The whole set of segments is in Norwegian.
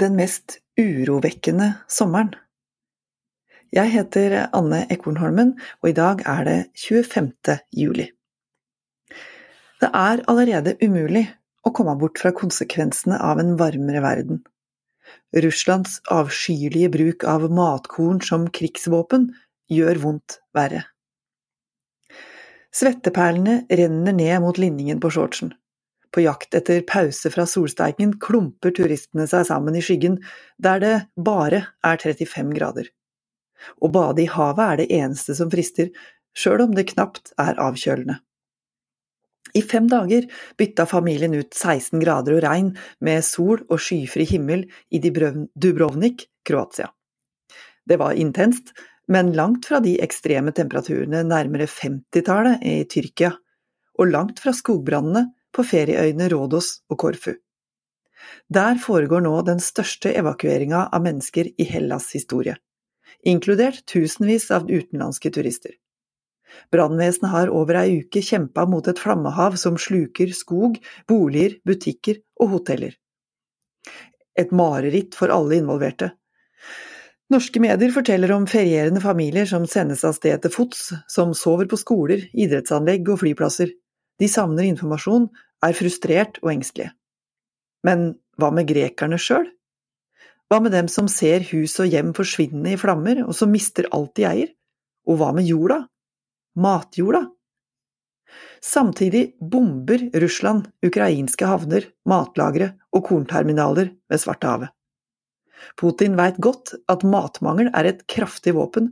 den mest urovekkende sommeren. Jeg heter Anne Ekornholmen, og i dag er det 25. juli. Det er allerede umulig å komme bort fra konsekvensene av en varmere verden. Russlands avskyelige bruk av matkorn som krigsvåpen gjør vondt verre. Svetteperlene renner ned mot linningen på shortsen. På jakt etter pause fra solsteiken klumper turistene seg sammen i skyggen, der det bare er 35 grader. Å bade i havet er det eneste som frister, sjøl om det knapt er avkjølende. I fem dager bytta familien ut 16 grader og regn med sol og skyfri himmel i Dubrovnik, Kroatia. Det var intenst, men langt fra de ekstreme temperaturene nærmere 50-tallet i Tyrkia, og langt fra skogbrannene på ferieøyene Rådos og Korfu. Der foregår nå den største evakueringa av mennesker i Hellas' historie, inkludert tusenvis av utenlandske turister. Brannvesenet har over ei uke kjempa mot et flammehav som sluker skog, boliger, butikker og hoteller. Et mareritt for alle involverte. Norske medier forteller om ferierende familier som sendes av sted til fots, som sover på skoler, idrettsanlegg og flyplasser, de savner informasjon, er frustrert og engstelige. Men hva med grekerne sjøl? Hva med dem som ser hus og hjem forsvinne i flammer, og som mister alt de eier? Og hva med jorda? Matjorda? Samtidig bomber Russland ukrainske havner, matlagre og kornterminaler ved Svartehavet. Putin veit godt at matmangel er et kraftig våpen,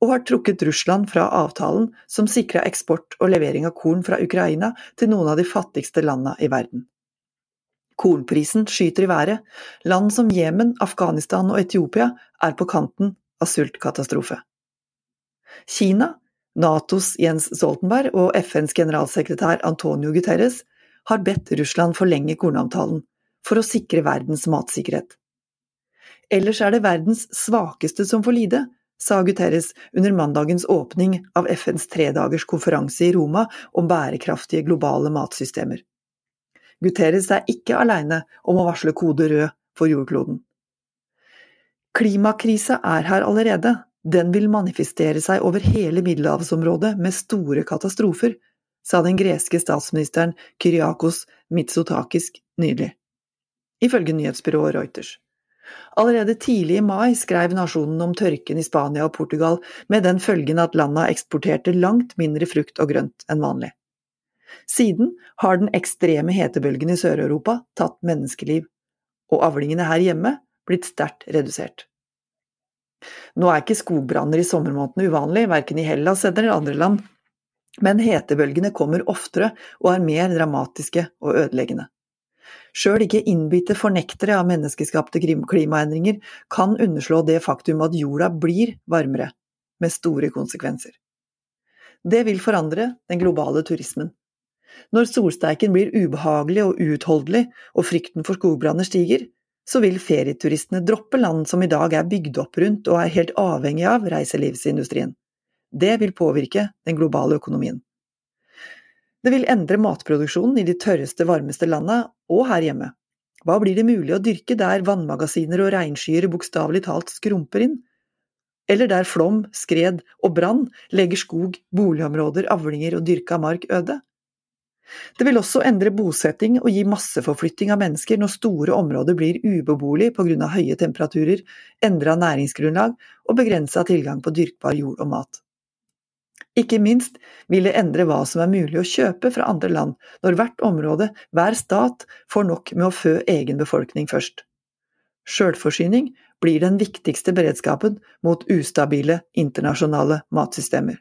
og har trukket Russland fra avtalen som sikra eksport og levering av korn fra Ukraina til noen av de fattigste landa i verden. Kornprisen skyter i været, land som Jemen, Afghanistan og Etiopia er på kanten av sultkatastrofe. Kina, Natos Jens Stoltenberg og FNs generalsekretær Antonio Guterres har bedt Russland forlenge kornavtalen for å sikre verdens matsikkerhet. Ellers er det verdens svakeste som får lide, sa Guterres under mandagens åpning av FNs tredagers konferanse i Roma om bærekraftige globale matsystemer. Guterres er ikke alene om å varsle kode rød for jordkloden. Klimakrisa er her allerede, den vil manifestere seg over hele middelhavsområdet med store katastrofer, sa den greske statsministeren Kyriakos Mitsotakis nylig, ifølge nyhetsbyrået Reuters. Allerede tidlig i mai skrev nasjonen om tørken i Spania og Portugal, med den følgen at landa eksporterte langt mindre frukt og grønt enn vanlig. Siden har den ekstreme hetebølgen i Sør-Europa tatt menneskeliv, og avlingene her hjemme blitt sterkt redusert. Nå er ikke skogbranner i sommermånedene uvanlig, verken i Hellas eller andre land, men hetebølgene kommer oftere og er mer dramatiske og ødeleggende. Sjøl ikke innbitte fornektere av menneskeskapte klimaendringer kan underslå det faktum at jorda blir varmere, med store konsekvenser. Det vil forandre den globale turismen. Når solsteiken blir ubehagelig og uutholdelig, og frykten for skogbranner stiger, så vil ferieturistene droppe land som i dag er bygd opp rundt og er helt avhengig av reiselivsindustrien. Det vil påvirke den globale økonomien. Det vil endre matproduksjonen i de tørreste, varmeste landa, og her hjemme. Hva blir det mulig å dyrke der vannmagasiner og regnskyer bokstavelig talt skrumper inn? Eller der flom, skred og brann legger skog, boligområder, avlinger og dyrka mark øde? Det vil også endre bosetting og gi masseforflytting av mennesker når store områder blir ubeboelige pga. høye temperaturer, endra næringsgrunnlag og begrensa tilgang på dyrkbar jord og mat. Ikke minst vil det endre hva som er mulig å kjøpe fra andre land, når hvert område, hver stat, får nok med å fø egen befolkning først. Sjølforsyning blir den viktigste beredskapen mot ustabile internasjonale matsystemer.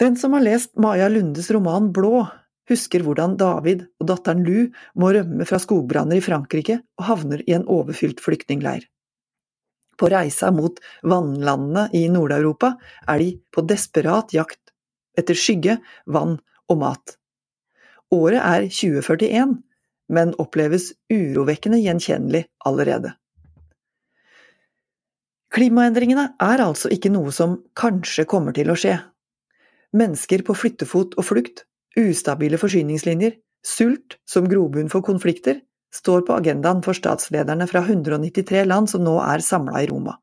Den som har lest Maja Lundes roman Blå, husker hvordan David og datteren Lu må rømme fra skogbranner i Frankrike og havner i en overfylt flyktningleir. På reisa mot vannlandene i Nord-Europa er de på desperat jakt etter skygge, vann og mat. Året er 2041, men oppleves urovekkende gjenkjennelig allerede. Klimaendringene er altså ikke noe som kanskje kommer til å skje. Mennesker på flyttefot og flukt, ustabile forsyningslinjer, sult som grobunn for konflikter, står på agendaen for statslederne fra 193 land som nå er samla i Roma.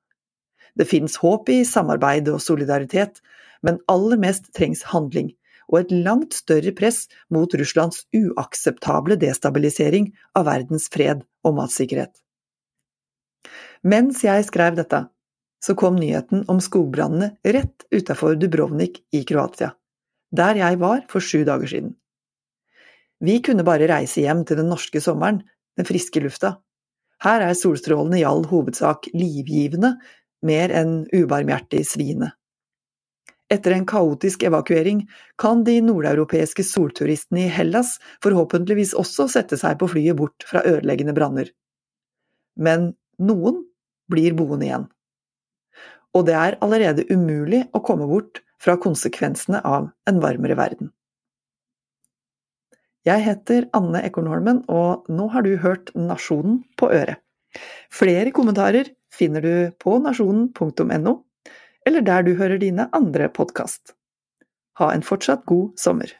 Det finnes håp i samarbeid og solidaritet, men aller mest trengs handling, og et langt større press mot Russlands uakseptable destabilisering av verdens fred og matsikkerhet. Mens jeg skrev dette, så kom nyheten om skogbrannene rett utafor Dubrovnik i Kroatia, der jeg var for sju dager siden. Vi kunne bare reise hjem til den norske sommeren, den friske lufta. Her er solstrålene i all hovedsak livgivende, mer enn ubarmhjertig sviende. Etter en kaotisk evakuering kan de nordeuropeiske solturistene i Hellas forhåpentligvis også sette seg på flyet bort fra ødeleggende branner. Men noen blir boende igjen. Og det er allerede umulig å komme bort fra konsekvensene av en varmere verden. Jeg heter Anne Ekornholmen, og nå har du hørt Nasjonen på øret. Flere kommentarer finner du på nasjonen.no, eller der du hører dine andre podkast. Ha en fortsatt god sommer!